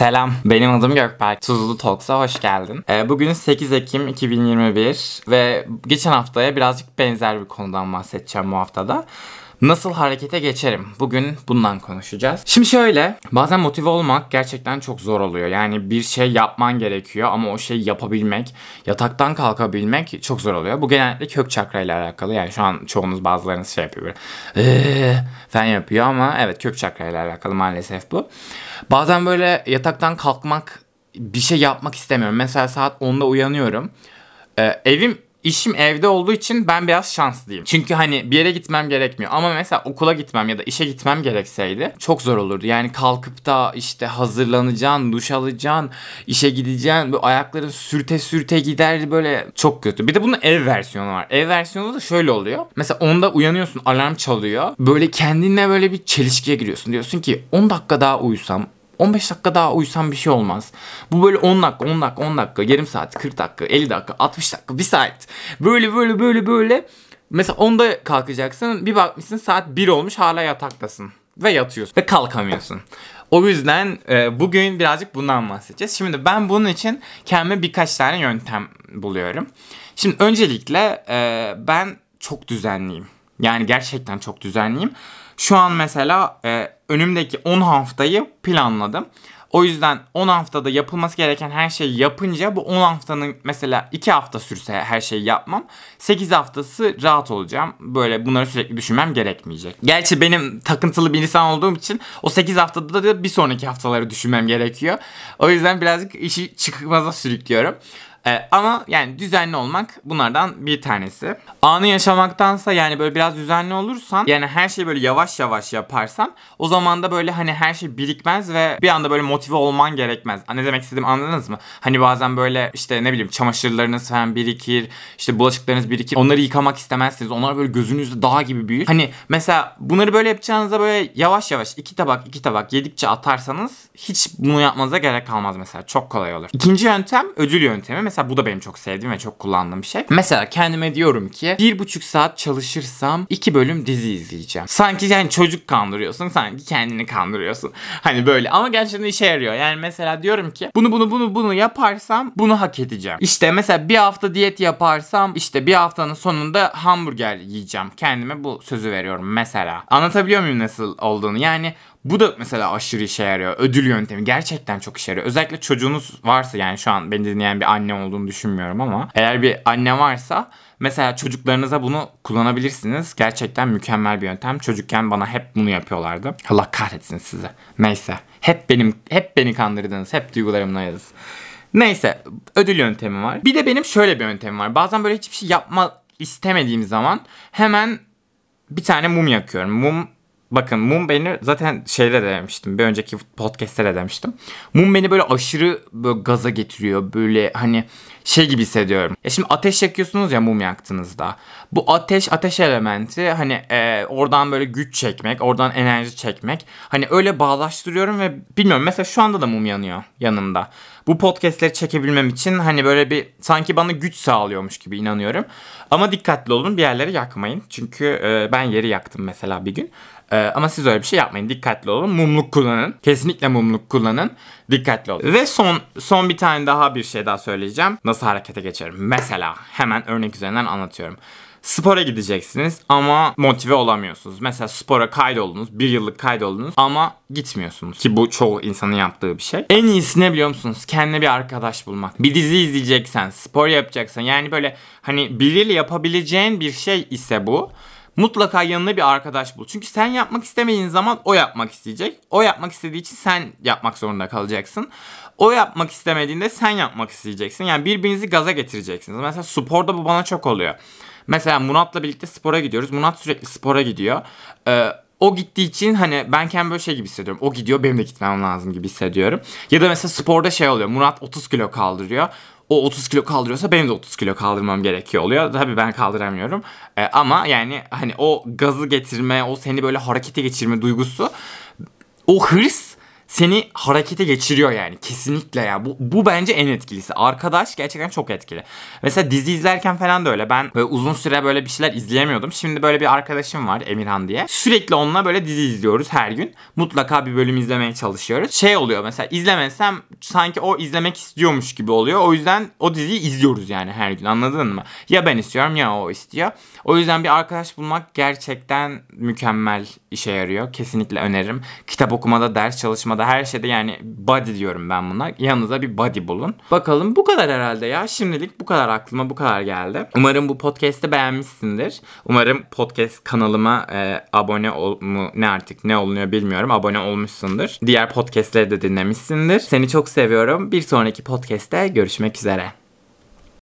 Selam, benim adım Gökberk. Tuzlu Talks'a hoş geldin. Ee, bugün 8 Ekim 2021 ve geçen haftaya birazcık benzer bir konudan bahsedeceğim bu haftada. Nasıl harekete geçerim? Bugün bundan konuşacağız. Şimdi şöyle, bazen motive olmak gerçekten çok zor oluyor. Yani bir şey yapman gerekiyor ama o şeyi yapabilmek, yataktan kalkabilmek çok zor oluyor. Bu genellikle kök çakra ile alakalı. Yani şu an çoğunuz bazılarınız şey yapıyor böyle. Falan yapıyor ama evet kök çakra ile alakalı maalesef bu. Bazen böyle yataktan kalkmak, bir şey yapmak istemiyorum. Mesela saat 10'da uyanıyorum. Ee, evim İşim evde olduğu için ben biraz şanslıyım. Çünkü hani bir yere gitmem gerekmiyor. Ama mesela okula gitmem ya da işe gitmem gerekseydi çok zor olurdu. Yani kalkıp da işte hazırlanacaksın, duş alacaksın, işe gideceksin. Bu ayakların sürte sürte giderdi böyle çok kötü. Bir de bunun ev versiyonu var. Ev versiyonu da şöyle oluyor. Mesela onda uyanıyorsun alarm çalıyor. Böyle kendinle böyle bir çelişkiye giriyorsun. Diyorsun ki 10 dakika daha uyusam 15 dakika daha uyusam bir şey olmaz. Bu böyle 10 dakika, 10 dakika, 10 dakika, yarım saat, 40 dakika, 50 dakika, 60 dakika, 1 saat. Böyle böyle böyle böyle. Mesela 10'da kalkacaksın. Bir bakmışsın saat 1 olmuş hala yataktasın. Ve yatıyorsun. Ve kalkamıyorsun. O yüzden e, bugün birazcık bundan bahsedeceğiz. Şimdi ben bunun için kendime birkaç tane yöntem buluyorum. Şimdi öncelikle e, ben çok düzenliyim. Yani gerçekten çok düzenliyim. Şu an mesela e, önümdeki 10 haftayı planladım. O yüzden 10 haftada yapılması gereken her şeyi yapınca bu 10 haftanın mesela 2 hafta sürse her şeyi yapmam. 8 haftası rahat olacağım. Böyle bunları sürekli düşünmem gerekmeyecek. Gerçi benim takıntılı bir insan olduğum için o 8 haftada da bir sonraki haftaları düşünmem gerekiyor. O yüzden birazcık işi çıkmaza sürüklüyorum. Ee, ama yani düzenli olmak bunlardan bir tanesi. Anı yaşamaktansa yani böyle biraz düzenli olursan yani her şeyi böyle yavaş yavaş yaparsan o zaman da böyle hani her şey birikmez ve bir anda böyle motive olman gerekmez. Ne demek istediğimi anladınız mı? Hani bazen böyle işte ne bileyim çamaşırlarınız falan birikir, işte bulaşıklarınız birikir. Onları yıkamak istemezsiniz. Onlar böyle gözünüzde dağ gibi büyür. Hani mesela bunları böyle yapacağınızda böyle yavaş yavaş iki tabak iki tabak yedikçe atarsanız hiç bunu yapmanıza gerek kalmaz mesela. Çok kolay olur. İkinci yöntem ödül yöntemi. Mesela bu da benim çok sevdiğim ve çok kullandığım bir şey. Mesela kendime diyorum ki bir buçuk saat çalışırsam iki bölüm dizi izleyeceğim. Sanki yani çocuk kandırıyorsun. Sanki kendini kandırıyorsun. Hani böyle ama gerçekten işe yarıyor. Yani mesela diyorum ki bunu bunu bunu bunu yaparsam bunu hak edeceğim. İşte mesela bir hafta diyet yaparsam işte bir haftanın sonunda hamburger yiyeceğim. Kendime bu sözü veriyorum mesela. Anlatabiliyor muyum nasıl olduğunu? Yani bu da mesela aşırı işe yarıyor. Ödül yöntemi gerçekten çok işe yarıyor. Özellikle çocuğunuz varsa yani şu an beni dinleyen bir anne olduğunu düşünmüyorum ama eğer bir anne varsa mesela çocuklarınıza bunu kullanabilirsiniz. Gerçekten mükemmel bir yöntem. Çocukken bana hep bunu yapıyorlardı. Allah kahretsin size. Neyse. Hep benim hep beni kandırdınız. Hep duygularımla oynadınız. Neyse ödül yöntemi var. Bir de benim şöyle bir yöntemim var. Bazen böyle hiçbir şey yapma istemediğim zaman hemen bir tane mum yakıyorum. Mum Bakın mum beni zaten şeyde de demiştim. Bir önceki podcast'te de demiştim. Mum beni böyle aşırı böyle gaza getiriyor. Böyle hani şey gibi hissediyorum. Ya şimdi ateş yakıyorsunuz ya mum yaktığınızda. Bu ateş ateş elementi hani e, oradan böyle güç çekmek, oradan enerji çekmek. Hani öyle bağlaştırıyorum ve bilmiyorum mesela şu anda da mum yanıyor yanımda. Bu podcastleri çekebilmem için hani böyle bir sanki bana güç sağlıyormuş gibi inanıyorum. Ama dikkatli olun bir yerleri yakmayın. Çünkü e, ben yeri yaktım mesela bir gün. Ee, ama siz öyle bir şey yapmayın. Dikkatli olun. Mumluk kullanın. Kesinlikle mumluk kullanın. Dikkatli olun. Ve son son bir tane daha bir şey daha söyleyeceğim. Nasıl harekete geçerim? Mesela hemen örnek üzerinden anlatıyorum. Spora gideceksiniz ama motive olamıyorsunuz. Mesela spora kaydoldunuz, bir yıllık kaydoldunuz ama gitmiyorsunuz. Ki bu çoğu insanın yaptığı bir şey. En iyisi ne biliyor musunuz? Kendine bir arkadaş bulmak. Bir dizi izleyeceksen, spor yapacaksan yani böyle hani biriyle yapabileceğin bir şey ise bu mutlaka yanına bir arkadaş bul. Çünkü sen yapmak istemediğin zaman o yapmak isteyecek. O yapmak istediği için sen yapmak zorunda kalacaksın. O yapmak istemediğinde sen yapmak isteyeceksin. Yani birbirinizi gaza getireceksiniz. Mesela sporda bu bana çok oluyor. Mesela Murat'la birlikte spora gidiyoruz. Murat sürekli spora gidiyor. Ee, o gittiği için hani ben kendim böyle şey gibi hissediyorum. O gidiyor benim de gitmem lazım gibi hissediyorum. Ya da mesela sporda şey oluyor. Murat 30 kilo kaldırıyor o 30 kilo kaldırıyorsa benim de 30 kilo kaldırmam gerekiyor oluyor. Tabii ben kaldıramıyorum. E, ama yani hani o gazı getirme, o seni böyle harekete geçirme duygusu, o hırs seni harekete geçiriyor yani kesinlikle ya. Bu, bu bence en etkilisi. Arkadaş gerçekten çok etkili. Mesela dizi izlerken falan da öyle. Ben böyle uzun süre böyle bir şeyler izleyemiyordum. Şimdi böyle bir arkadaşım var Emirhan diye. Sürekli onunla böyle dizi izliyoruz her gün. Mutlaka bir bölüm izlemeye çalışıyoruz. Şey oluyor mesela izlemesem sanki o izlemek istiyormuş gibi oluyor. O yüzden o diziyi izliyoruz yani her gün anladın mı? Ya ben istiyorum ya o istiyor. O yüzden bir arkadaş bulmak gerçekten mükemmel işe yarıyor. Kesinlikle öneririm. Kitap okumada, ders çalışmada her şeyde yani body diyorum ben buna. Yanınıza bir body bulun. Bakalım bu kadar herhalde ya. Şimdilik bu kadar aklıma bu kadar geldi. Umarım bu podcast'i beğenmişsindir. Umarım podcast kanalıma e, abone ol mu ne artık ne olunuyor bilmiyorum. Abone olmuşsundur. Diğer podcast'leri de dinlemişsindir. Seni çok seviyorum. Bir sonraki podcast'te görüşmek üzere.